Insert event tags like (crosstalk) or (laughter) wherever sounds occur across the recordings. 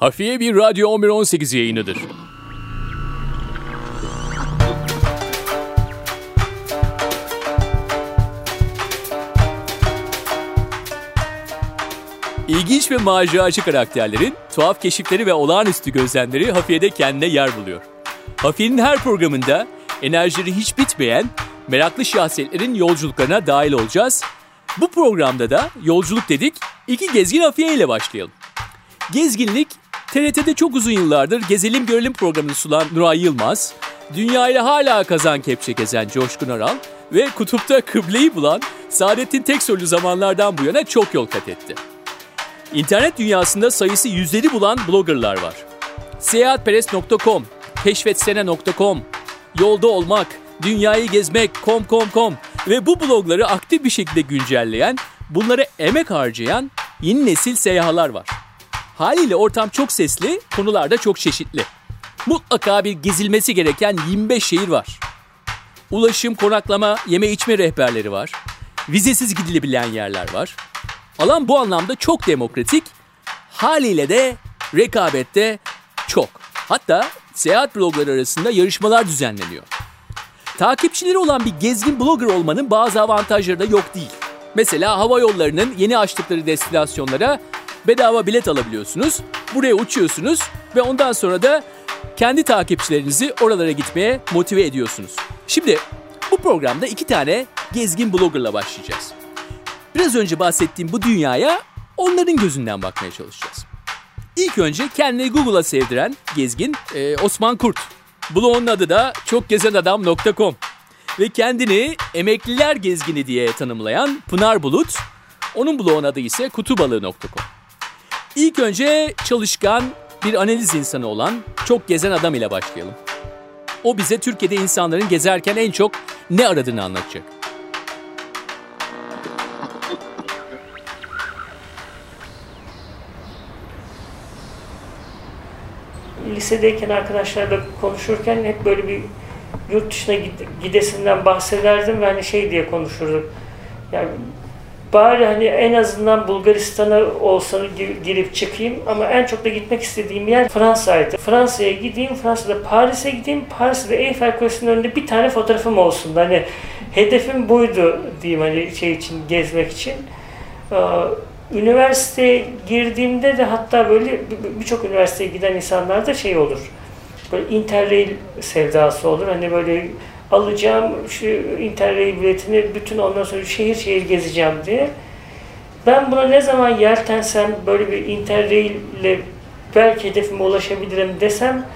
Hafiye bir Radyo 1118 yayınıdır. İlginç ve maceracı karakterlerin tuhaf keşifleri ve olağanüstü gözlemleri Hafiye'de kendine yer buluyor. Hafiye'nin her programında enerjileri hiç bitmeyen meraklı şahsiyetlerin yolculuklarına dahil olacağız. Bu programda da yolculuk dedik, iki gezgin Hafiye ile başlayalım. Gezginlik, TRT'de çok uzun yıllardır Gezelim Görelim programını sunan Nuray Yılmaz, dünyayla hala kazan kepçe gezen Coşkun Aral ve kutupta kıbleyi bulan Saadettin Teksoylu zamanlardan bu yana çok yol kat etti. İnternet dünyasında sayısı yüzleri bulan bloggerlar var. Seyahatperest.com, keşfetsene.com, yolda olmak, dünyayı gezmek, com.com.com ve bu blogları aktif bir şekilde güncelleyen, bunlara emek harcayan yeni nesil seyahalar var. Haliyle ortam çok sesli, konular da çok çeşitli. Mutlaka bir gezilmesi gereken 25 şehir var. Ulaşım, konaklama, yeme içme rehberleri var. Vizesiz gidilebilen yerler var. Alan bu anlamda çok demokratik, haliyle de rekabette çok. Hatta seyahat blogları arasında yarışmalar düzenleniyor. Takipçileri olan bir gezgin blogger olmanın bazı avantajları da yok değil. Mesela hava yollarının yeni açtıkları destinasyonlara bedava bilet alabiliyorsunuz. Buraya uçuyorsunuz ve ondan sonra da kendi takipçilerinizi oralara gitmeye motive ediyorsunuz. Şimdi bu programda iki tane gezgin bloggerla başlayacağız. Biraz önce bahsettiğim bu dünyaya onların gözünden bakmaya çalışacağız. İlk önce kendini Google'a sevdiren gezgin e, Osman Kurt. Blog'un adı da çokgezenadam.com ve kendini emekliler gezgini diye tanımlayan Pınar Bulut. Onun blog'un adı ise kutubalığı.com. İlk önce çalışkan bir analiz insanı olan çok gezen adam ile başlayalım. O bize Türkiye'de insanların gezerken en çok ne aradığını anlatacak. lisedeyken arkadaşlarla konuşurken hep böyle bir yurt dışına gidesinden bahsederdim ve hani şey diye konuşurduk. Yani bari hani en azından Bulgaristan'a olsa girip çıkayım ama en çok da gitmek istediğim yer Fransa'ydı. Fransa'ya gideyim, Fransa'da Paris'e gideyim, Paris'te Eiffel Kulesi'nin önünde bir tane fotoğrafım olsun. Hani hedefim buydu diyeyim hani şey için, gezmek için. Üniversiteye girdiğimde de hatta böyle birçok üniversiteye giden insanlarda şey olur. Böyle interrail sevdası olur. Hani böyle alacağım şu interrail biletini bütün ondan sonra şehir şehir gezeceğim diye. Ben buna ne zaman yeltensem böyle bir interrail ile belki hedefime ulaşabilirim desem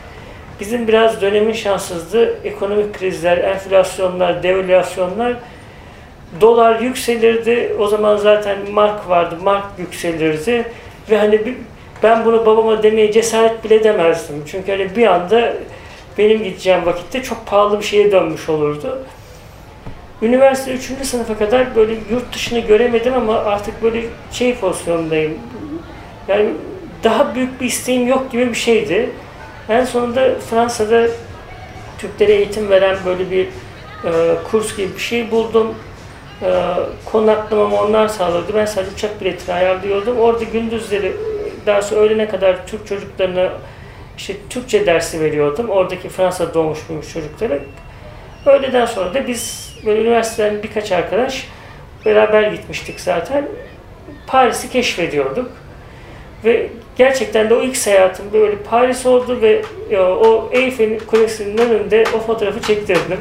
bizim biraz dönemin şanssızlığı ekonomik krizler, enflasyonlar, devalüasyonlar dolar yükselirdi. O zaman zaten mark vardı. Mark yükselirdi. Ve hani ben bunu babama demeye cesaret bile demezdim. Çünkü hani bir anda benim gideceğim vakitte çok pahalı bir şeye dönmüş olurdu. Üniversite 3. sınıfa kadar böyle yurt dışını göremedim ama artık böyle şey pozisyondayım. Yani daha büyük bir isteğim yok gibi bir şeydi. En sonunda Fransa'da Türklere eğitim veren böyle bir e, kurs gibi bir şey buldum. E, konaklamamı onlar sağladı. Ben sadece uçak biletini ayarlıyordum. Orada gündüzleri dersi öğlene kadar Türk çocuklarına işte Türkçe dersi veriyordum. Oradaki Fransa doğmuş büyümüş çocuklara. Öğleden sonra da biz böyle üniversiteden birkaç arkadaş beraber gitmiştik zaten. Paris'i keşfediyorduk. Ve gerçekten de o ilk seyahatim böyle Paris oldu ve e, o Eiffel Kulesi'nin önünde o fotoğrafı çektirdim.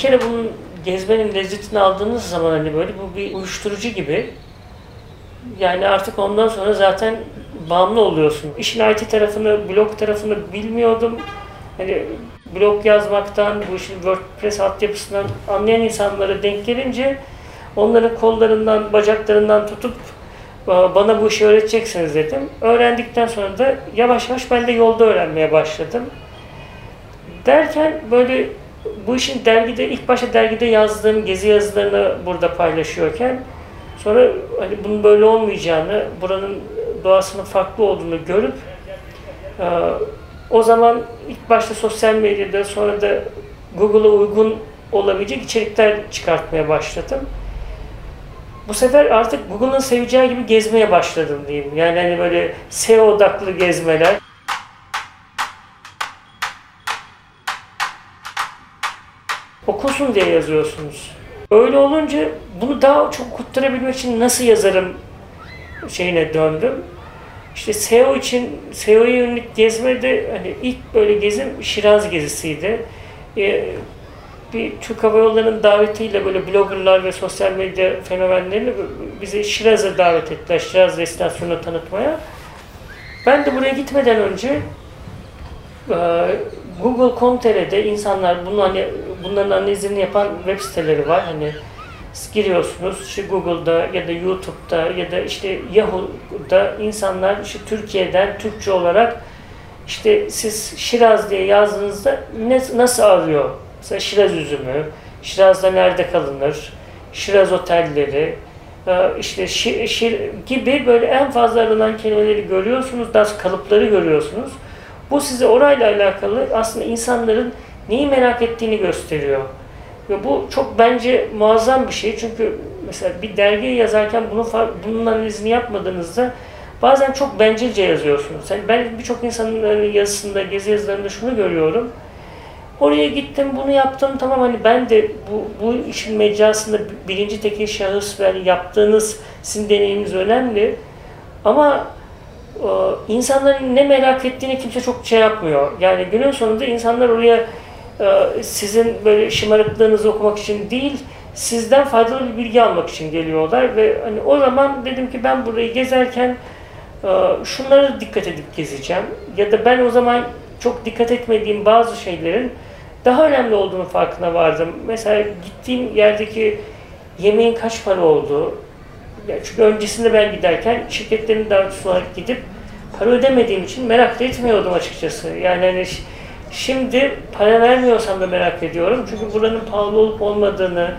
kere bunun gezmenin lezzetini aldığınız zaman hani böyle bu bir uyuşturucu gibi. Yani artık ondan sonra zaten bağımlı oluyorsun. İşin IT tarafını, blog tarafını bilmiyordum. Hani blog yazmaktan, bu işin WordPress altyapısından anlayan insanlara denk gelince onların kollarından, bacaklarından tutup bana bu işi öğreteceksiniz dedim. Öğrendikten sonra da yavaş yavaş ben de yolda öğrenmeye başladım. Derken böyle bu işin dergide, ilk başta dergide yazdığım gezi yazılarını burada paylaşıyorken sonra hani bunun böyle olmayacağını, buranın doğasının farklı olduğunu görüp o zaman ilk başta sosyal medyada sonra da Google'a uygun olabilecek içerikler çıkartmaya başladım. Bu sefer artık Google'ın seveceği gibi gezmeye başladım diyeyim. Yani hani böyle SEO odaklı gezmeler. Okusun diye yazıyorsunuz. Öyle olunca bunu daha çok kutturabilmek için nasıl yazarım şeyine döndüm. İşte SEO için, SEO'ya yönelik gezmede hani ilk böyle gezim Şiraz gezisiydi. Ee, bir Türk Hava Yolları'nın davetiyle böyle bloggerlar ve sosyal medya fenomenlerini bizi Şiraz'a davet ettiler. Şiraz destinasyonunu tanıtmaya. Ben de buraya gitmeden önce e, Google.com.tr'de insanlar bunu hani bunların analizini yapan web siteleri var. Hani giriyorsunuz işte Google'da ya da YouTube'da ya da işte Yahoo'da insanlar işte Türkiye'den Türkçe olarak işte siz Şiraz diye yazdığınızda ne, nasıl arıyor? Mesela Şiraz üzümü, Şiraz'da nerede kalınır, Şiraz otelleri, e, işte şir, şir gibi böyle en fazla aranan kelimeleri görüyorsunuz, daha kalıpları görüyorsunuz. Bu size orayla alakalı aslında insanların neyi merak ettiğini gösteriyor. Ve bu çok bence muazzam bir şey. Çünkü mesela bir dergiye yazarken bunu bunun analizini yapmadığınızda bazen çok bencilce yazıyorsunuz. Yani ben birçok insanın yazısında, gezi yazılarında şunu görüyorum. Oraya gittim, bunu yaptım. Tamam hani ben de bu, bu işin mecrasında birinci tekil şahıs ve yaptığınız sizin deneyiminiz önemli. Ama insanların ne merak ettiğini kimse çok şey yapmıyor. Yani günün sonunda insanlar oraya e, sizin böyle şımarıklığınızı okumak için değil, sizden faydalı bir bilgi almak için geliyorlar ve hani o zaman dedim ki ben burayı gezerken e, şunları dikkat edip gezeceğim ya da ben o zaman çok dikkat etmediğim bazı şeylerin daha önemli olduğunu farkına vardım. Mesela gittiğim yerdeki yemeğin kaç para olduğu, çünkü öncesinde ben giderken şirketlerin davetçisi gidip para ödemediğim için merak etmiyordum açıkçası. Yani hani şimdi para vermiyorsam da merak ediyorum. Çünkü buranın pahalı olup olmadığını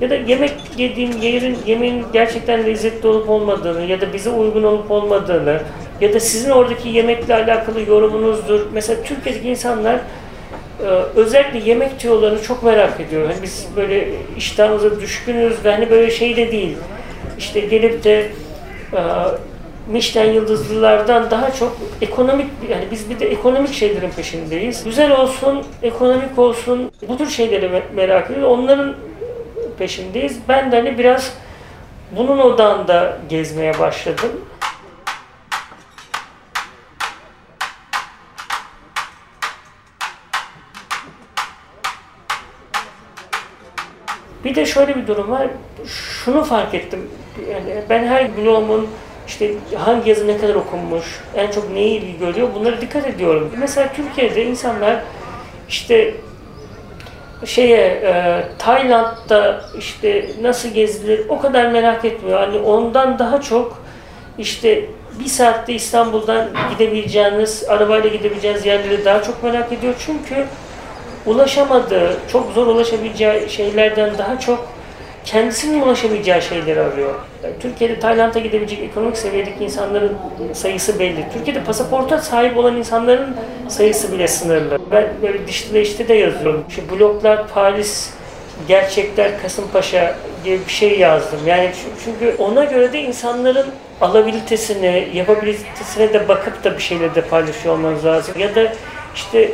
ya da yemek yediğim yerin yemeğin gerçekten lezzetli olup olmadığını ya da bize uygun olup olmadığını ya da sizin oradaki yemekle alakalı yorumunuzdur. Mesela Türkiye'deki insanlar e, özellikle yemek tüyolarını çok merak ediyor. Hani biz böyle iştahımıza düşkünüz ve hani böyle şey de değil. İşte gelip de e, Michelin yıldızlılardan daha çok ekonomik yani biz bir de ekonomik şeylerin peşindeyiz. Güzel olsun, ekonomik olsun bu tür şeyleri merak ediyoruz. Onların peşindeyiz. Ben de hani biraz bunun odağında gezmeye başladım. Bir de şöyle bir durum var. Şunu fark ettim. Yani ben her blogumun işte hangi yazı ne kadar okunmuş, en çok neyi ilgi görüyor bunlara dikkat ediyorum. Mesela Türkiye'de insanlar işte şeye e, Tayland'da işte nasıl gezilir o kadar merak etmiyor. Hani ondan daha çok işte bir saatte İstanbul'dan gidebileceğiniz, arabayla gidebileceğiniz yerleri daha çok merak ediyor. Çünkü ulaşamadığı, çok zor ulaşabileceği şeylerden daha çok kendisinin ulaşamayacağı şeyleri arıyor. Yani Türkiye'de Tayland'a gidebilecek ekonomik seviyedeki insanların sayısı belli. Türkiye'de pasaporta sahip olan insanların sayısı bile sınırlı. Ben böyle dişli işte de yazıyorum. Şu bloklar Paris, gerçekler Kasımpaşa gibi bir şey yazdım. Yani çünkü ona göre de insanların alabilitesine, yapabilitesine de bakıp da bir şeyleri de paylaşıyor olmanız lazım. Ya da işte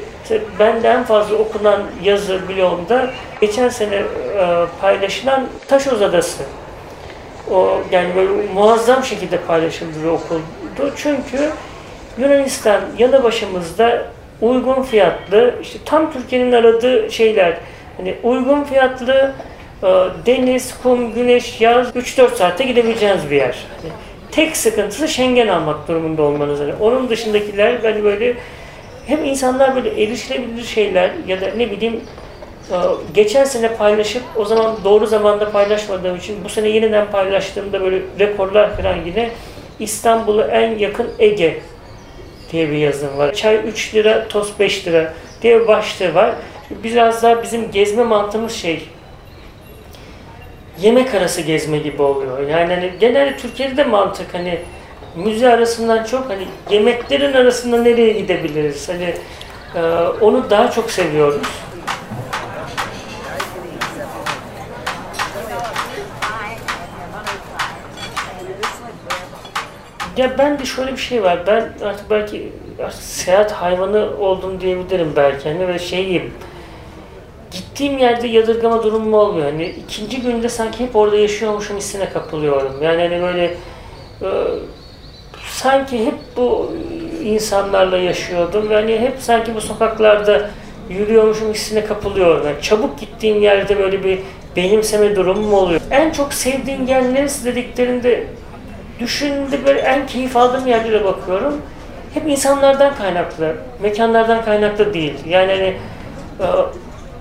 benden fazla okunan yazı blogumda geçen sene e, paylaşılan Taşoz Adası. O yani böyle muazzam şekilde paylaşıldı ve okundu. Çünkü Yunanistan yanı başımızda uygun fiyatlı, işte tam Türkiye'nin aradığı şeyler. Hani uygun fiyatlı, e, deniz, kum, güneş, yaz 3-4 saatte gidebileceğiniz bir yer. Hani tek sıkıntısı Schengen almak durumunda olmanız. Yani onun dışındakiler hani böyle hem insanlar böyle erişilebilir şeyler ya da ne bileyim e, geçen sene paylaşıp o zaman doğru zamanda paylaşmadığım için bu sene yeniden paylaştığımda böyle rekorlar falan yine İstanbul'a en yakın Ege diye bir yazım var. Çay 3 lira, tost 5 lira diye bir başlığı var. Biraz daha bizim gezme mantığımız şey yemek arası gezme gibi oluyor. Yani hani genelde Türkiye'de de mantık hani müze arasından çok hani yemeklerin arasında nereye gidebiliriz? Hani e, onu daha çok seviyoruz. Ya ben de şöyle bir şey var. Ben artık belki artık seyahat hayvanı oldum diyebilirim belki. Hani ve şeyim gittiğim yerde yadırgama durumum olmuyor. Hani ikinci günde sanki hep orada yaşıyormuşum hissine kapılıyorum. Yani hani böyle e, sanki hep bu insanlarla yaşıyordum. Yani hep sanki bu sokaklarda yürüyormuşum hissine kapılıyorum. Yani çabuk gittiğim yerde böyle bir benimseme durumum oluyor. En çok sevdiğin yer neresi dediklerinde düşündüğümde böyle en keyif aldığım yerlere bakıyorum. Hep insanlardan kaynaklı, mekanlardan kaynaklı değil. Yani hani, e,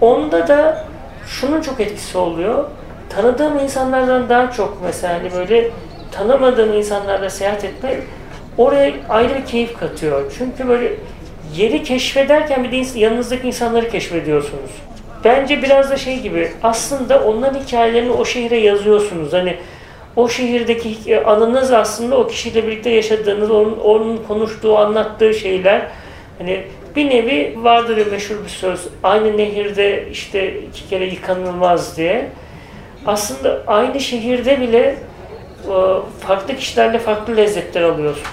onda da şunun çok etkisi oluyor. Tanıdığım insanlardan daha çok mesela hani böyle tanımadığım insanlarla seyahat etmek oraya ayrı bir keyif katıyor. Çünkü böyle yeri keşfederken bir de yanınızdaki insanları keşfediyorsunuz. Bence biraz da şey gibi aslında onların hikayelerini o şehre yazıyorsunuz. Hani o şehirdeki anınız aslında o kişiyle birlikte yaşadığınız, onun, onun konuştuğu, anlattığı şeyler. Hani bir nevi vardır bir meşhur bir söz. Aynı nehirde işte iki kere yıkanılmaz diye. Aslında aynı şehirde bile e, farklı kişilerle farklı lezzetler alıyorsunuz.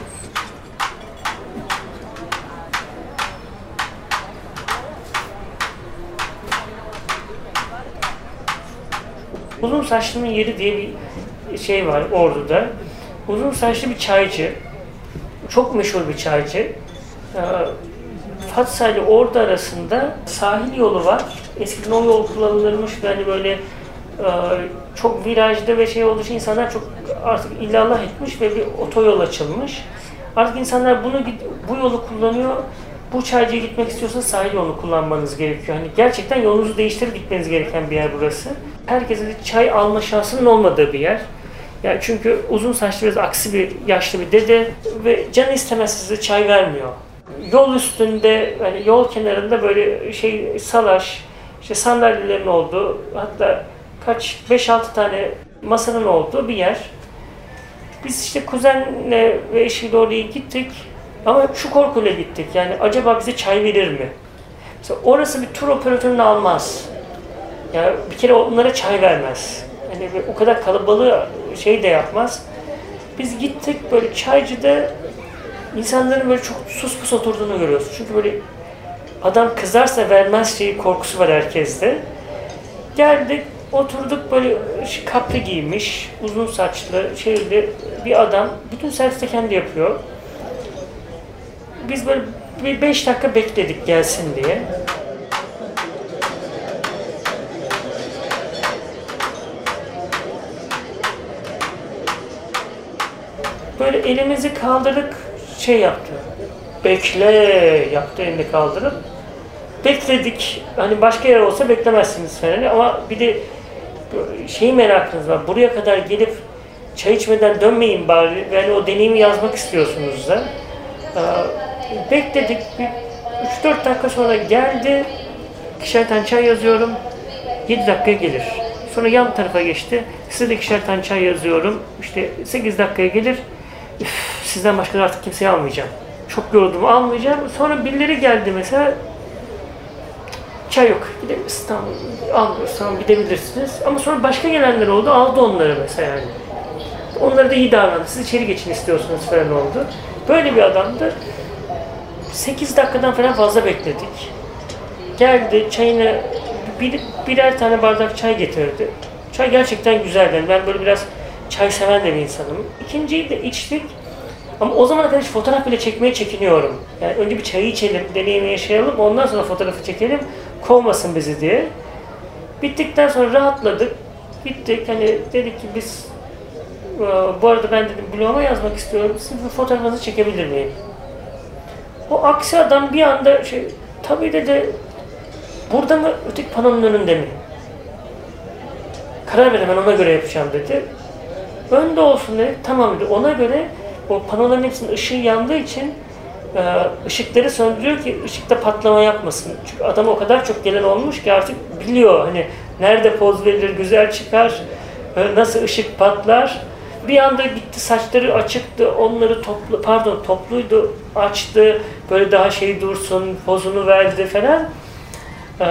Uzun saçlının yeri diye bir şey var Ordu'da. Uzun saçlı bir çaycı. Çok meşhur bir çaycı. Ee, Fatsa ile Ordu arasında sahil yolu var. Eskiden o yol kullanılırmış. Yani böyle e, çok virajda ve şey olduğu için insanlar çok artık illallah etmiş ve bir otoyol açılmış. Artık insanlar bunu bu yolu kullanıyor. Bu çaycıya gitmek istiyorsanız sahil yolunu kullanmanız gerekiyor. Hani gerçekten yolunuzu değiştirip gitmeniz gereken bir yer burası herkesin de çay alma şansının olmadığı bir yer. Yani çünkü uzun saçlı biraz aksi bir yaşlı bir dede ve canı istemez size çay vermiyor. Yol üstünde, hani yol kenarında böyle şey salaş, işte sandalyelerin olduğu, hatta kaç 5-6 tane masanın olduğu bir yer. Biz işte kuzenle ve eşiyle oraya gittik ama şu korkuyla gittik. Yani acaba bize çay verir mi? Mesela orası bir tur operatörünü almaz. Yani bir kere onlara çay vermez. Yani o kadar kalabalığı şey de yapmaz. Biz gittik böyle çaycıda insanların böyle çok sus pus oturduğunu görüyoruz. Çünkü böyle adam kızarsa vermez şeyi korkusu var herkeste. Geldik oturduk böyle kapri giymiş, uzun saçlı, şeyli bir adam. Bütün serviste kendi yapıyor. Biz böyle bir beş dakika bekledik gelsin diye. Böyle elimizi kaldırıp şey yaptı. Bekle yaptı elini kaldırıp. Bekledik. Hani başka yer olsa beklemezsiniz falan ama bir de şeyi merakınız var. Buraya kadar gelip çay içmeden dönmeyin bari. Yani o deneyimi yazmak istiyorsunuz da. Ee, bekledik. 3-4 dakika sonra geldi. İkişer tane çay yazıyorum. 7 dakika gelir. Sonra yan tarafa geçti. Size de ikişer çay yazıyorum. İşte 8 dakikaya gelir sizden başka artık kimseyi almayacağım. Çok yoruldum almayacağım. Sonra birileri geldi mesela çay yok gidebiliriz tamam almıyoruz tamam gidebilirsiniz. Ama sonra başka gelenler oldu aldı onları mesela yani. Onlara da iyi davrandı. Siz içeri geçin istiyorsunuz falan oldu. Böyle bir adamdı. 8 dakikadan falan fazla bekledik. Geldi çayını bir, birer tane bardak çay getirdi. Çay gerçekten güzeldi. Ben böyle biraz çay seven de bir insanım. İkinciyi de içtik. Ama o zamana kadar hiç fotoğraf bile çekmeye çekiniyorum. Yani önce bir çayı içelim, deneyimi yaşayalım, ondan sonra fotoğrafı çekelim, kovmasın bizi diye. Bittikten sonra rahatladık. Bittik. Hani dedik ki biz e, bu arada ben dedim bloguma yazmak istiyorum. Sizin fotoğrafınızı çekebilir miyim? O aksi adam bir anda şey, tabii dedi burada mı öteki panonun önünde mi? Karar verin ben ona göre yapacağım dedi. Önde olsun dedi. Tamam dedi. Ona göre o panoların hepsinin ışığı yandığı için ışıkları söndürüyor ki ışıkta patlama yapmasın. Çünkü adam o kadar çok gelen olmuş ki artık biliyor hani nerede poz verilir, güzel çıkar, e, nasıl ışık patlar. Bir anda gitti saçları açıktı, onları toplu, pardon topluydu, açtı, böyle daha şey dursun, pozunu verdi falan. Ee,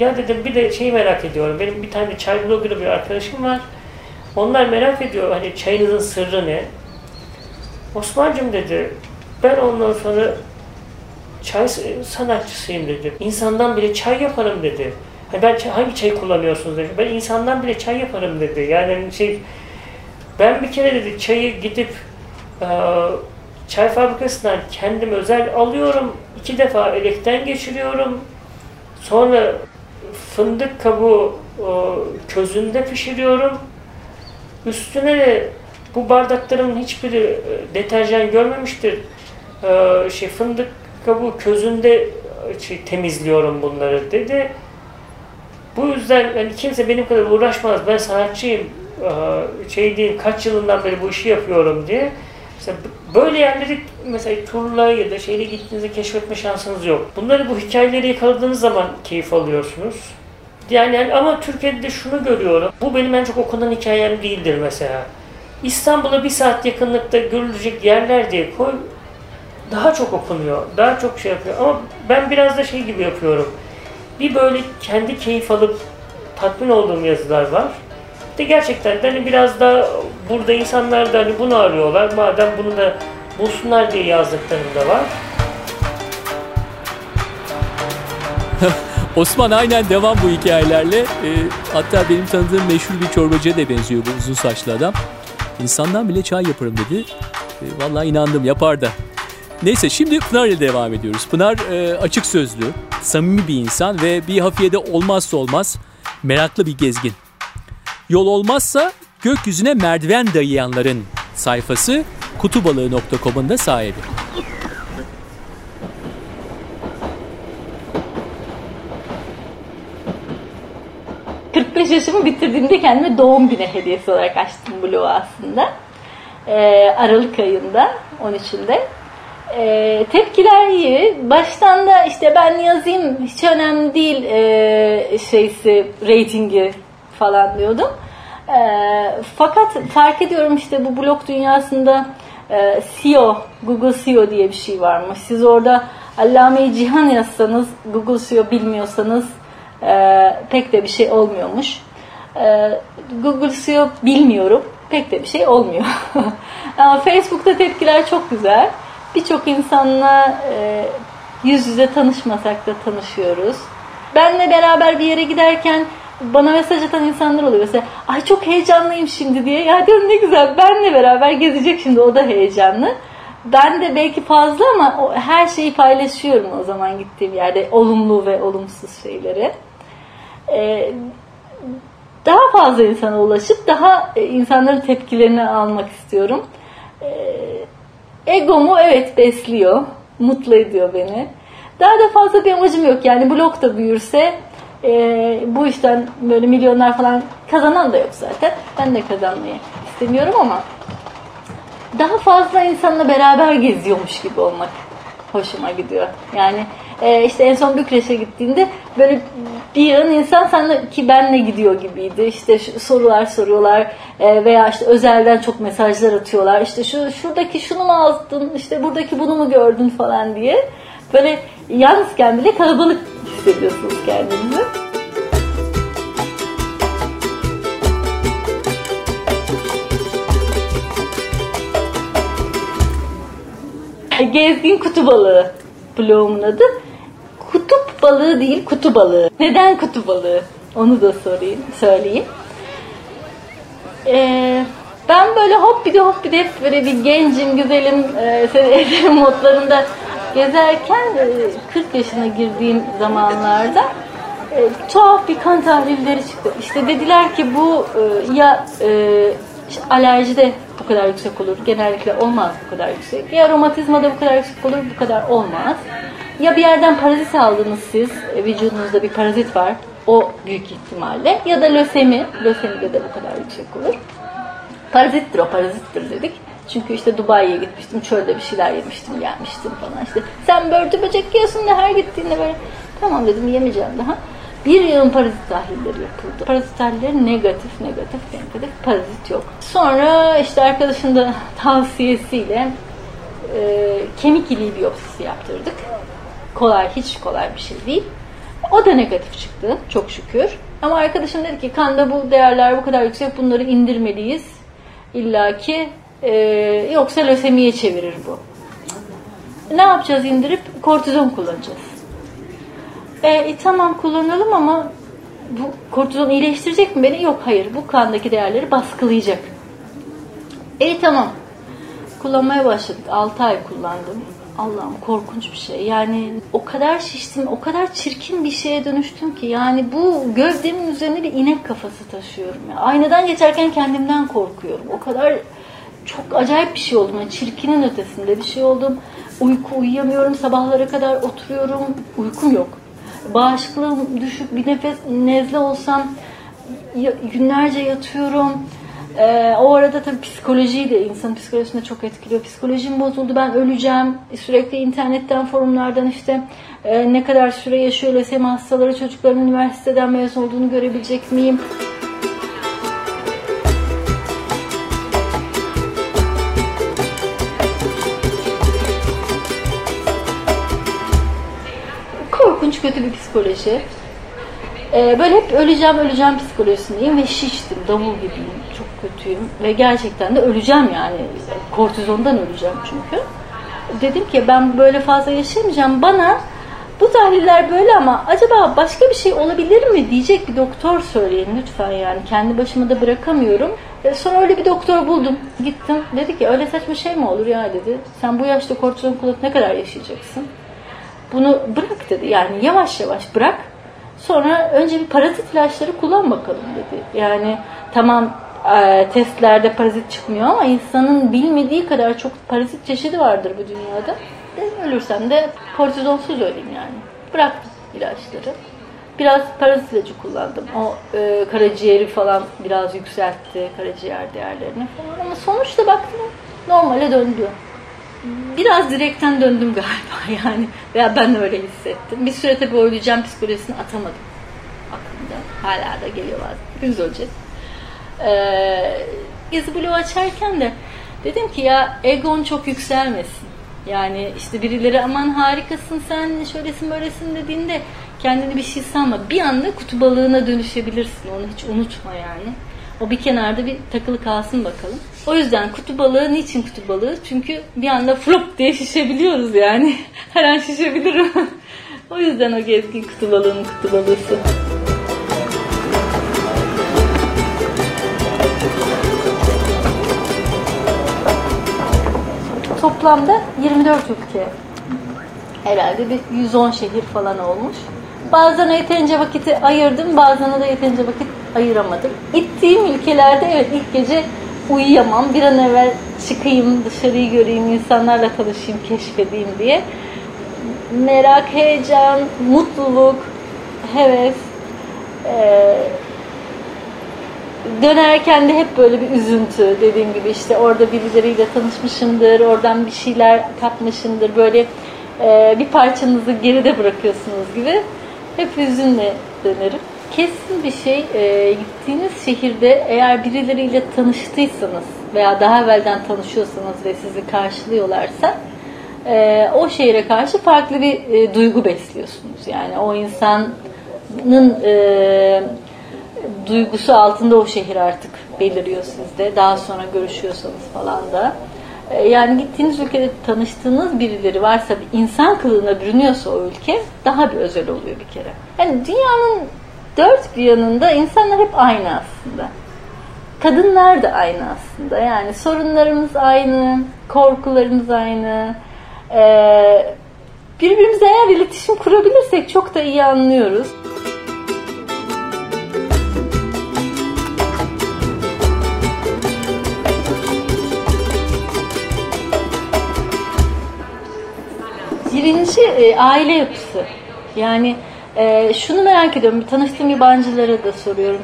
ya dedim bir de şeyi merak ediyorum. Benim bir tane çay bloggerı bir arkadaşım var. Onlar merak ediyor hani çayınızın sırrı ne? Osman'cım dedi ben ondan sonra çay sanatçısıyım dedi. İnsandan bile çay yaparım dedi. Ben hangi çay kullanıyorsunuz dedi. Ben insandan bile çay yaparım dedi. Yani şey ben bir kere dedi çayı gidip çay fabrikasından kendim özel alıyorum. iki defa elekten geçiriyorum. Sonra fındık kabuğu közünde pişiriyorum. Üstüne de bu bardakların hiçbiri deterjan görmemiştir. E, şey fındık kabuğu közünde şey, temizliyorum bunları dedi. Bu yüzden yani kimse benim kadar uğraşmaz. Ben sanatçıyım. E, şey değil, kaç yılından beri bu işi yapıyorum diye. Mesela böyle yerleri mesela turla ya da şeyle gittiğinizde keşfetme şansınız yok. Bunları bu hikayeleri yakaladığınız zaman keyif alıyorsunuz. Yani, yani ama Türkiye'de de şunu görüyorum. Bu benim en çok okunan hikayem değildir mesela. İstanbul'a bir saat yakınlıkta görülecek yerler diye koy daha çok okunuyor. Daha çok şey yapıyor. Ama ben biraz da şey gibi yapıyorum. Bir böyle kendi keyif alıp tatmin olduğum yazılar var. De gerçekten de hani biraz da burada insanlar da hani bunu arıyorlar. Madem bunu da bulsunlar diye yazdıklarım da var. (laughs) Osman aynen devam bu hikayelerle. E, hatta benim tanıdığım meşhur bir çorbacıya da benziyor bu uzun saçlı adam. İnsandan bile çay yaparım dedi. E, vallahi inandım yapar da. Neyse şimdi Pınar ile devam ediyoruz. Pınar e, açık sözlü, samimi bir insan ve bir hafiyede olmazsa olmaz meraklı bir gezgin. Yol olmazsa gökyüzüne merdiven dayayanların sayfası kutubalığı.com'un da sahibi. 45 yaşımı bitirdiğimde kendime doğum günü hediyesi olarak açtım bloğu aslında. Ee, Aralık ayında 13'ünde. Ee, tepkiler iyi. Baştan da işte ben yazayım hiç önemli değil e, şeysi ratingi falan diyordum. E, fakat fark ediyorum işte bu blog dünyasında e, SEO, Google SEO diye bir şey varmış. Siz orada Allame-i Cihan yazsanız, Google SEO bilmiyorsanız e, pek de bir şey olmuyormuş. E, Google SEO bilmiyorum. Pek de bir şey olmuyor. (laughs) Ama Facebook'ta tepkiler çok güzel. Birçok insanla e, yüz yüze tanışmasak da tanışıyoruz. Benle beraber bir yere giderken bana mesaj atan insanlar oluyor. Mesela ay çok heyecanlıyım şimdi diye. Ya diyorum ne güzel benle beraber gezecek şimdi o da heyecanlı. Ben de belki fazla ama her şeyi paylaşıyorum o zaman gittiğim yerde. Olumlu ve olumsuz şeyleri. Ee, daha fazla insana ulaşıp daha e, insanların tepkilerini almak istiyorum. Ee, egomu evet besliyor, mutlu ediyor beni. Daha da fazla bir amacım yok. Yani blog da büyürse e, bu işten böyle milyonlar falan kazanan da yok zaten. Ben de kazanmayı istemiyorum ama daha fazla insanla beraber geziyormuş gibi olmak hoşuma gidiyor. Yani e, işte en son Bükreş'e gittiğinde böyle bir yığın insan sana ki benle gidiyor gibiydi. İşte şu, sorular soruyorlar e, veya işte özelden çok mesajlar atıyorlar. İşte şu şuradaki şunu mu aldın, işte buradaki bunu mu gördün falan diye. Böyle yalnızken bile kalabalık hissediyorsunuz kendinizi. Gezgin kutu balığı blogumun adı. Balığı değil kutu balığı. Neden kutu balığı? Onu da sorayım, söyleyeyim. Ee, ben böyle hop bir de hop bir de böyle bir gencim, güzelim, e, (laughs) modlarında gezerken e, 40 yaşına girdiğim zamanlarda e, tuhaf bir kan tahlilleri çıktı. İşte dediler ki bu e, ya e, alerjide bu kadar yüksek olur. Genellikle olmaz bu kadar yüksek. Ya romatizmada bu kadar yüksek olur, bu kadar olmaz. Ya bir yerden parazit aldınız siz, e, vücudunuzda bir parazit var. O büyük ihtimalle. Ya da lösemi, lösemide de bu kadar yüksek olur. Parazittir o, parazittir dedik. Çünkü işte Dubai'ye gitmiştim, çölde bir şeyler yemiştim, gelmiştim falan. İşte sen börtü böcek yiyorsun da her gittiğinde böyle tamam dedim yemeyeceğim daha. Bir yığın parazit tahlilleri yapıldı. Parazit tahlilleri negatif, negatif, negatif, parazit yok. Sonra işte arkadaşın da (laughs) tavsiyesiyle e, kemik iliği biyopsisi yaptırdık. Kolay, hiç kolay bir şey değil. O da negatif çıktı çok şükür. Ama arkadaşım dedi ki kanda bu değerler bu kadar yüksek bunları indirmeliyiz. İlla ki Ee, yoksa lösemiye çevirir bu. Ne yapacağız indirip? Kortizon kullanacağız. E, e, tamam kullanalım ama bu kortizon iyileştirecek mi beni? Yok hayır. Bu kandaki değerleri baskılayacak. E tamam. Kullanmaya başladık. 6 ay kullandım. Allah'ım korkunç bir şey. Yani o kadar şiştim, o kadar çirkin bir şeye dönüştüm ki. Yani bu gövdemin üzerine bir inek kafası taşıyorum. Yani aynadan geçerken kendimden korkuyorum. O kadar çok acayip bir şey oldum. Yani çirkinin ötesinde bir şey oldum. Uyku uyuyamıyorum. Sabahlara kadar oturuyorum. Uykum yok. Bağışıklığım düşük. Bir nefes nezle olsam günlerce yatıyorum. Ee, o arada tabii psikolojiyi de insan psikolojisinde çok etkiliyor. Psikolojim bozuldu ben öleceğim. Sürekli internetten forumlardan işte e, ne kadar süre yaşıyor lösemi hastaları çocukların üniversiteden mezun olduğunu görebilecek miyim? Korkunç kötü bir psikoloji. Ee, böyle hep öleceğim öleceğim psikolojisindeyim ve şiştim, davul gibiyim, çok kötüyüm ve gerçekten de öleceğim yani. Kortizondan öleceğim çünkü. Dedim ki ben böyle fazla yaşamayacağım. Bana bu tahliller böyle ama acaba başka bir şey olabilir mi diyecek bir doktor söyleyin lütfen yani. Kendi başıma da bırakamıyorum. E sonra öyle bir doktor buldum. Gittim. Dedi ki öyle saçma şey mi olur ya dedi. Sen bu yaşta kortizon kullanıp ne kadar yaşayacaksın? Bunu bırak dedi. Yani yavaş yavaş bırak Sonra önce bir parazit ilaçları kullan bakalım dedi. Yani tamam e, testlerde parazit çıkmıyor ama insanın bilmediği kadar çok parazit çeşidi vardır bu dünyada. Ben ölürsem de kortizonsuz öleyim yani. Bıraktım ilaçları. Biraz parazit ilacı kullandım. O e, karaciğeri falan biraz yükseltti, karaciğer değerlerini falan. Ama sonuçta baktım normale döndü biraz direkten döndüm galiba (laughs) yani. Veya ben öyle hissettim. Bir süre tabii oynayacağım psikolojisini atamadım aklımda. Hala da geliyor bazen. Hepimiz öleceğiz. Ee, Gezi Blue açarken de dedim ki ya egon çok yükselmesin. Yani işte birileri aman harikasın sen şöylesin böylesin dediğinde kendini bir şey sanma. Bir anda kutu balığına dönüşebilirsin. Onu hiç unutma yani. O bir kenarda bir takılı kalsın bakalım. O yüzden kutu balığı niçin kutu balığı? Çünkü bir anda flop diye şişebiliyoruz yani. (laughs) Her an şişebilirim. (laughs) o yüzden o gezgin kutu balığının kutu balığısı. Toplamda 24 ülke. Herhalde bir 110 şehir falan olmuş. Bazen yeterince vakiti ayırdım, bazen de yeterince vakit ayıramadım. Gittiğim ülkelerde evet ilk gece uyuyamam. Bir an evvel çıkayım, dışarıyı göreyim, insanlarla tanışayım, keşfedeyim diye. Merak, heyecan, mutluluk, heves. Ee, dönerken de hep böyle bir üzüntü dediğim gibi işte orada birileriyle tanışmışımdır, oradan bir şeyler kapmışımdır, böyle e, bir parçanızı geride bırakıyorsunuz gibi hep hüzünle dönerim. Kesin bir şey e, gittiğiniz şehirde eğer birileriyle tanıştıysanız veya daha evvelden tanışıyorsanız ve sizi karşılıyorlarsa e, o şehre karşı farklı bir e, duygu besliyorsunuz. Yani o insanın e, duygusu altında o şehir artık beliriyor sizde. Daha sonra görüşüyorsanız falan da. E, yani gittiğiniz ülkede tanıştığınız birileri varsa, bir insan kılığına bürünüyorsa o ülke daha bir özel oluyor bir kere. Yani dünyanın dört bir yanında insanlar hep aynı aslında. Kadınlar da aynı aslında. Yani sorunlarımız aynı, korkularımız aynı. Ee, birbirimize eğer iletişim kurabilirsek çok da iyi anlıyoruz. Birinci e, aile yapısı. Yani e, şunu merak ediyorum, tanıştığım yabancılara da soruyorum.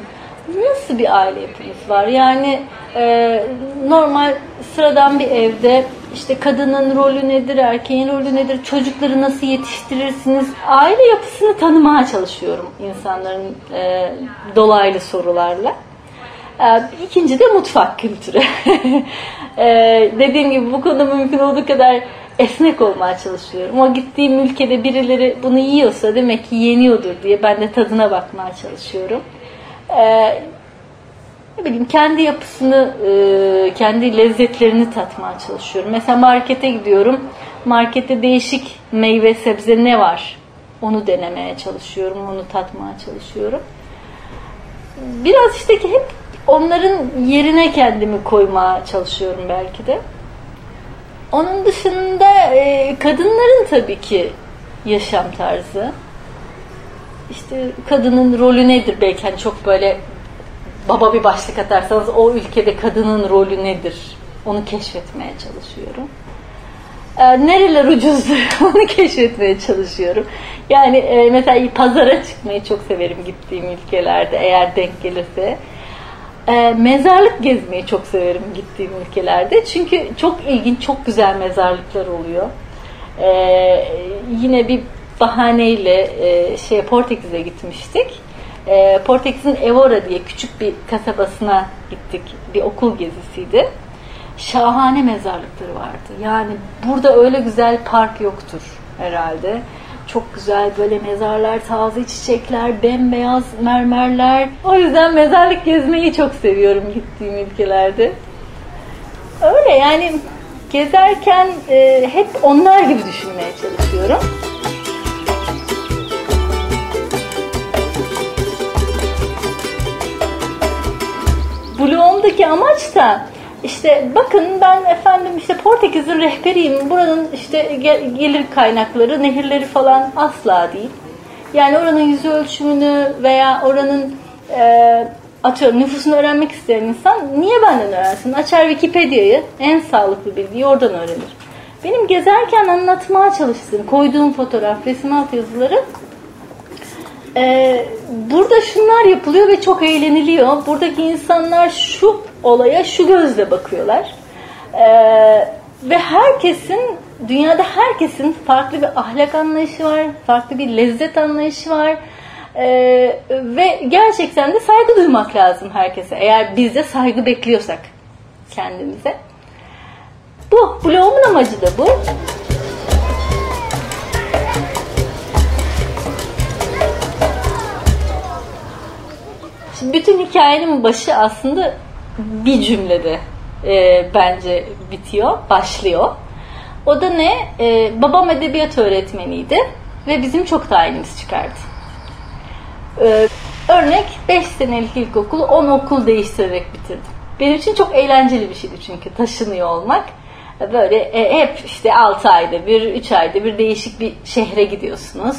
Nasıl bir aile yapınız var? Yani e, normal sıradan bir evde işte kadının rolü nedir, erkeğin rolü nedir, çocukları nasıl yetiştirirsiniz? Aile yapısını tanımaya çalışıyorum insanların e, dolaylı sorularla. E, ikinci de mutfak kültürü. (laughs) e, dediğim gibi bu konuda mümkün olduğu kadar esnek olmaya çalışıyorum. O gittiğim ülkede birileri bunu yiyorsa demek ki yeniyordur diye ben de tadına bakmaya çalışıyorum. Ee, ne bileyim kendi yapısını, e, kendi lezzetlerini tatmaya çalışıyorum. Mesela markete gidiyorum. Markette değişik meyve, sebze ne var? Onu denemeye çalışıyorum, onu tatmaya çalışıyorum. Biraz işte ki hep onların yerine kendimi koymaya çalışıyorum belki de. Onun dışında e, kadınların tabii ki yaşam tarzı. İşte kadının rolü nedir belki hani çok böyle baba bir başlık atarsanız o ülkede kadının rolü nedir? Onu keşfetmeye çalışıyorum. E, nereler ucuzdur (laughs) onu keşfetmeye çalışıyorum. Yani e, mesela pazara çıkmayı çok severim gittiğim ülkelerde eğer denk gelirse. E, mezarlık gezmeyi çok severim gittiğim ülkelerde. Çünkü çok ilginç, çok güzel mezarlıklar oluyor. E, yine bir bahaneyle e, şey Portekiz'e gitmiştik. E, Portekiz'in Evora diye küçük bir kasabasına gittik. Bir okul gezisiydi. Şahane mezarlıkları vardı. Yani burada öyle güzel park yoktur herhalde. Çok güzel böyle mezarlar, taze çiçekler, bembeyaz mermerler. O yüzden mezarlık gezmeyi çok seviyorum gittiğim ülkelerde. Öyle yani gezerken e, hep onlar gibi düşünmeye çalışıyorum. Bloğumdaki amaç da işte bakın ben efendim işte Portekiz'in rehberiyim. Buranın işte gelir kaynakları, nehirleri falan asla değil. Yani oranın yüz ölçümünü veya oranın e, atıyorum nüfusunu öğrenmek isteyen insan niye benden öğrensin? Açar Wikipedia'yı en sağlıklı bilgiyi oradan öğrenir. Benim gezerken anlatmaya çalıştığım, koyduğum fotoğraf, resim alt yazıları ee, burada şunlar yapılıyor ve çok eğleniliyor. Buradaki insanlar şu olaya şu gözle bakıyorlar. Ee, ve herkesin, dünyada herkesin farklı bir ahlak anlayışı var, farklı bir lezzet anlayışı var. Ee, ve gerçekten de saygı duymak lazım herkese. Eğer biz de saygı bekliyorsak kendimize. Bu, blogumun amacı da bu. Hikayenin başı aslında bir cümlede e, bence bitiyor, başlıyor. O da ne? E, babam edebiyat öğretmeniydi ve bizim çok tayinimiz çıkardı. E, örnek 5 senelik ilkokul 10 okul değiştirerek bitirdim. Benim için çok eğlenceli bir şeydi çünkü taşınıyor olmak. Böyle e, hep işte 6 ayda bir, 3 ayda bir değişik bir şehre gidiyorsunuz.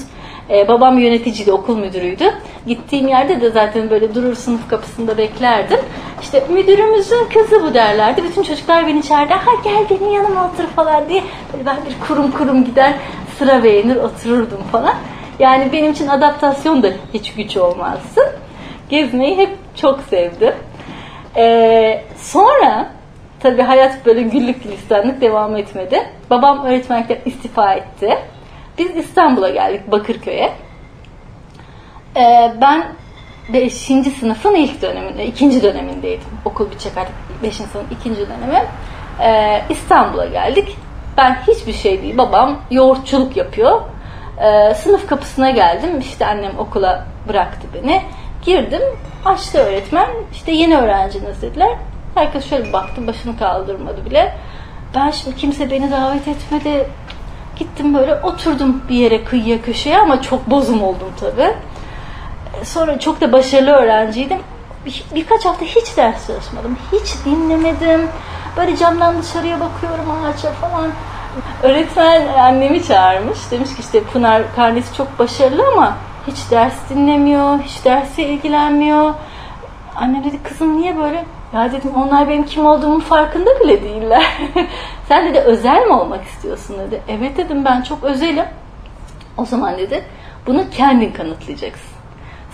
E, babam yöneticiydi, okul müdürüydü. Gittiğim yerde de zaten böyle durur sınıf kapısında beklerdim. İşte müdürümüzün kızı bu derlerdi. Bütün çocuklar beni içeride ha gel benim yanıma otur falan diye. Böyle ben bir kurum kurum gider sıra beğenir otururdum falan. Yani benim için adaptasyon da hiç güç olmazdı. Gezmeyi hep çok sevdim. Ee, sonra tabii hayat böyle güllük gülistanlık devam etmedi. Babam öğretmenlikten istifa etti. Biz İstanbul'a geldik Bakırköy'e. Ee, ben 5. sınıfın ilk döneminde, ikinci dönemindeydim. Okul bitecek artık 5. sınıfın ikinci dönemi. Ee, İstanbul'a geldik. Ben hiçbir şey değil. Babam yoğurtçuluk yapıyor. Ee, sınıf kapısına geldim. İşte annem okula bıraktı beni. Girdim. Açtı öğretmen. İşte yeni öğrenciniz dediler. Herkes şöyle baktı. Başını kaldırmadı bile. Ben şimdi kimse beni davet etmedi. Gittim böyle oturdum bir yere kıyıya köşeye ama çok bozum oldum tabii. Sonra çok da başarılı öğrenciydim. Bir, birkaç hafta hiç ders çalışmadım. Hiç dinlemedim. Böyle camdan dışarıya bakıyorum ağaça falan. Öğretmen annemi çağırmış. Demiş ki işte Pınar karnesi çok başarılı ama hiç ders dinlemiyor, hiç derse ilgilenmiyor. Annem dedi kızım niye böyle? Ya dedim onlar benim kim olduğumun farkında bile değiller. (laughs) Sen dedi özel mi olmak istiyorsun dedi. Evet dedim ben çok özelim. O zaman dedi bunu kendin kanıtlayacaksın.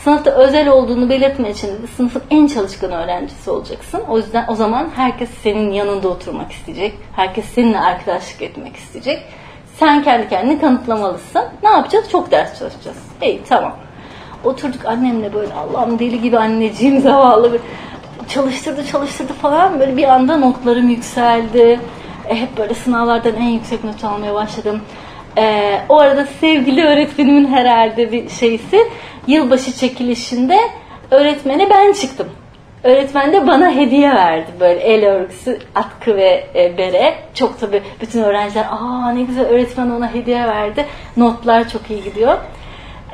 Sınıfta özel olduğunu belirtmek için dedi, sınıfın en çalışkan öğrencisi olacaksın. O yüzden o zaman herkes senin yanında oturmak isteyecek. Herkes seninle arkadaşlık etmek isteyecek. Sen kendi kendini kanıtlamalısın. Ne yapacağız? Çok ders çalışacağız. İyi tamam. Oturduk annemle böyle Allah'ım deli gibi anneciğim zavallı bir çalıştırdı çalıştırdı falan böyle bir anda notlarım yükseldi. E, hep böyle sınavlardan en yüksek not almaya başladım. E, o arada sevgili öğretmenimin herhalde bir şeysi yılbaşı çekilişinde öğretmene ben çıktım. Öğretmen de bana hediye verdi böyle el örgüsü, atkı ve e, bere. Çok tabii bütün öğrenciler aa ne güzel öğretmen ona hediye verdi. Notlar çok iyi gidiyor.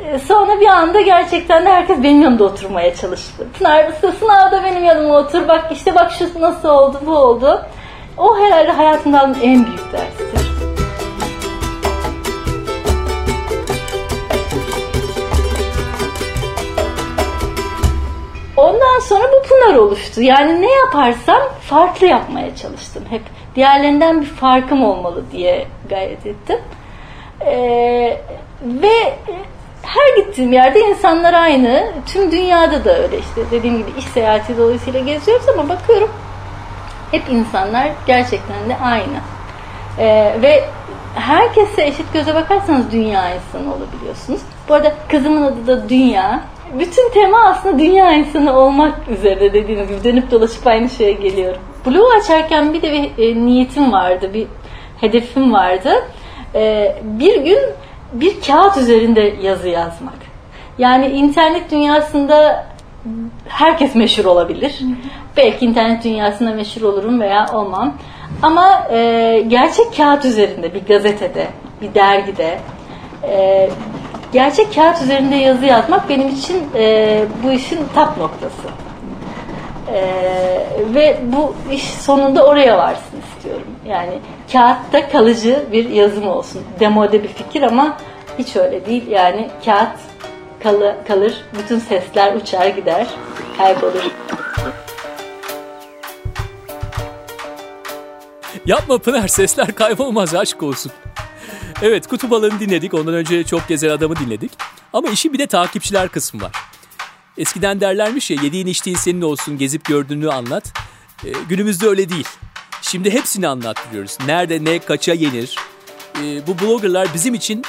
E, sonra bir anda gerçekten de herkes benim yanımda oturmaya çalıştı. Pınar sınavda benim yanıma otur. Bak işte bak şu nasıl oldu bu oldu. O herhalde hayatımda aldığım en büyük derstir. Ondan sonra bu Pınar oluştu. Yani ne yaparsam farklı yapmaya çalıştım. Hep diğerlerinden bir farkım olmalı diye gayret ettim. Ee, ve her gittiğim yerde insanlar aynı. Tüm dünyada da öyle işte. Dediğim gibi iş seyahati dolayısıyla geziyoruz ama bakıyorum hep insanlar gerçekten de aynı. Ee, ve herkese eşit göze bakarsanız dünya insanı olabiliyorsunuz. Bu arada kızımın adı da Dünya. Bütün tema aslında dünya insanı olmak üzere dediğiniz gibi dönüp dolaşıp aynı şeye geliyorum. Blue açarken bir de bir e, niyetim vardı, bir hedefim vardı. E, bir gün bir kağıt üzerinde yazı yazmak. Yani internet dünyasında herkes meşhur olabilir. Belki internet dünyasında meşhur olurum veya olmam. Ama e, gerçek kağıt üzerinde bir gazetede, bir dergide e, gerçek kağıt üzerinde yazı yazmak benim için e, bu işin tap noktası. E, ve bu iş sonunda oraya varsın istiyorum. Yani kağıtta kalıcı bir yazım olsun. Demode bir fikir ama hiç öyle değil. Yani kağıt kalı, kalır, bütün sesler uçar gider, kaybolur. Yapma Pınar sesler kaybolmaz aşk olsun. Evet kutu balığını dinledik. Ondan önce çok gezen adamı dinledik. Ama işin bir de takipçiler kısmı var. Eskiden derlermiş ya yediğin içtiğin senin olsun gezip gördüğünü anlat. Ee, günümüzde öyle değil. Şimdi hepsini anlattırıyoruz. Nerede ne kaça yenir. Ee, bu bloggerlar bizim için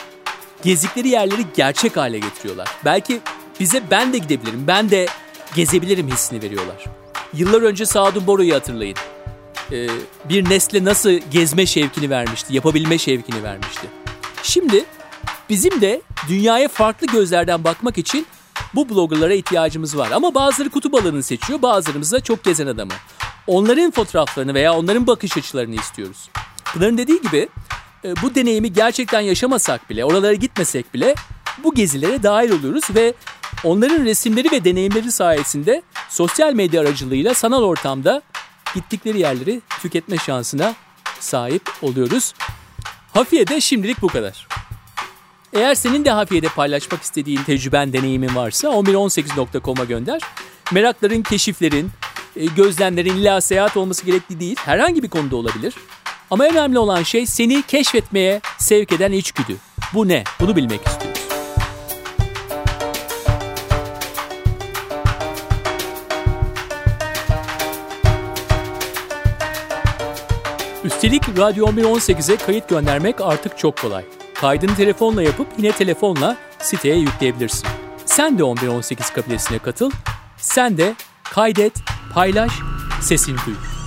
gezdikleri yerleri gerçek hale getiriyorlar. Belki bize ben de gidebilirim, ben de gezebilirim hissini veriyorlar. Yıllar önce Sadun Boro'yu hatırlayın. Ee, bir nesle nasıl gezme şevkini vermişti, yapabilme şevkini vermişti. Şimdi bizim de dünyaya farklı gözlerden bakmak için bu bloggerlara ihtiyacımız var. Ama bazıları kutu balığını seçiyor, bazılarımız da çok gezen adamı. Onların fotoğraflarını veya onların bakış açılarını istiyoruz. Pınar'ın dediği gibi bu deneyimi gerçekten yaşamasak bile, oralara gitmesek bile bu gezilere dahil oluyoruz ve onların resimleri ve deneyimleri sayesinde sosyal medya aracılığıyla sanal ortamda gittikleri yerleri tüketme şansına sahip oluyoruz. Hafiye'de şimdilik bu kadar. Eğer senin de Hafiye'de paylaşmak istediğin tecrüben, deneyimin varsa 1118.com'a gönder. Merakların, keşiflerin, e, gözlemlerin illa seyahat olması gerekli değil. Herhangi bir konuda olabilir. Ama önemli olan şey seni keşfetmeye sevk eden içgüdü. Bu ne? Bunu bilmek istiyoruz. Üstelik Radyo 1118'e kayıt göndermek artık çok kolay. Kaydını telefonla yapıp yine telefonla siteye yükleyebilirsin. Sen de 1118 kabilesine katıl. Sen de kaydet, paylaş, sesini duy.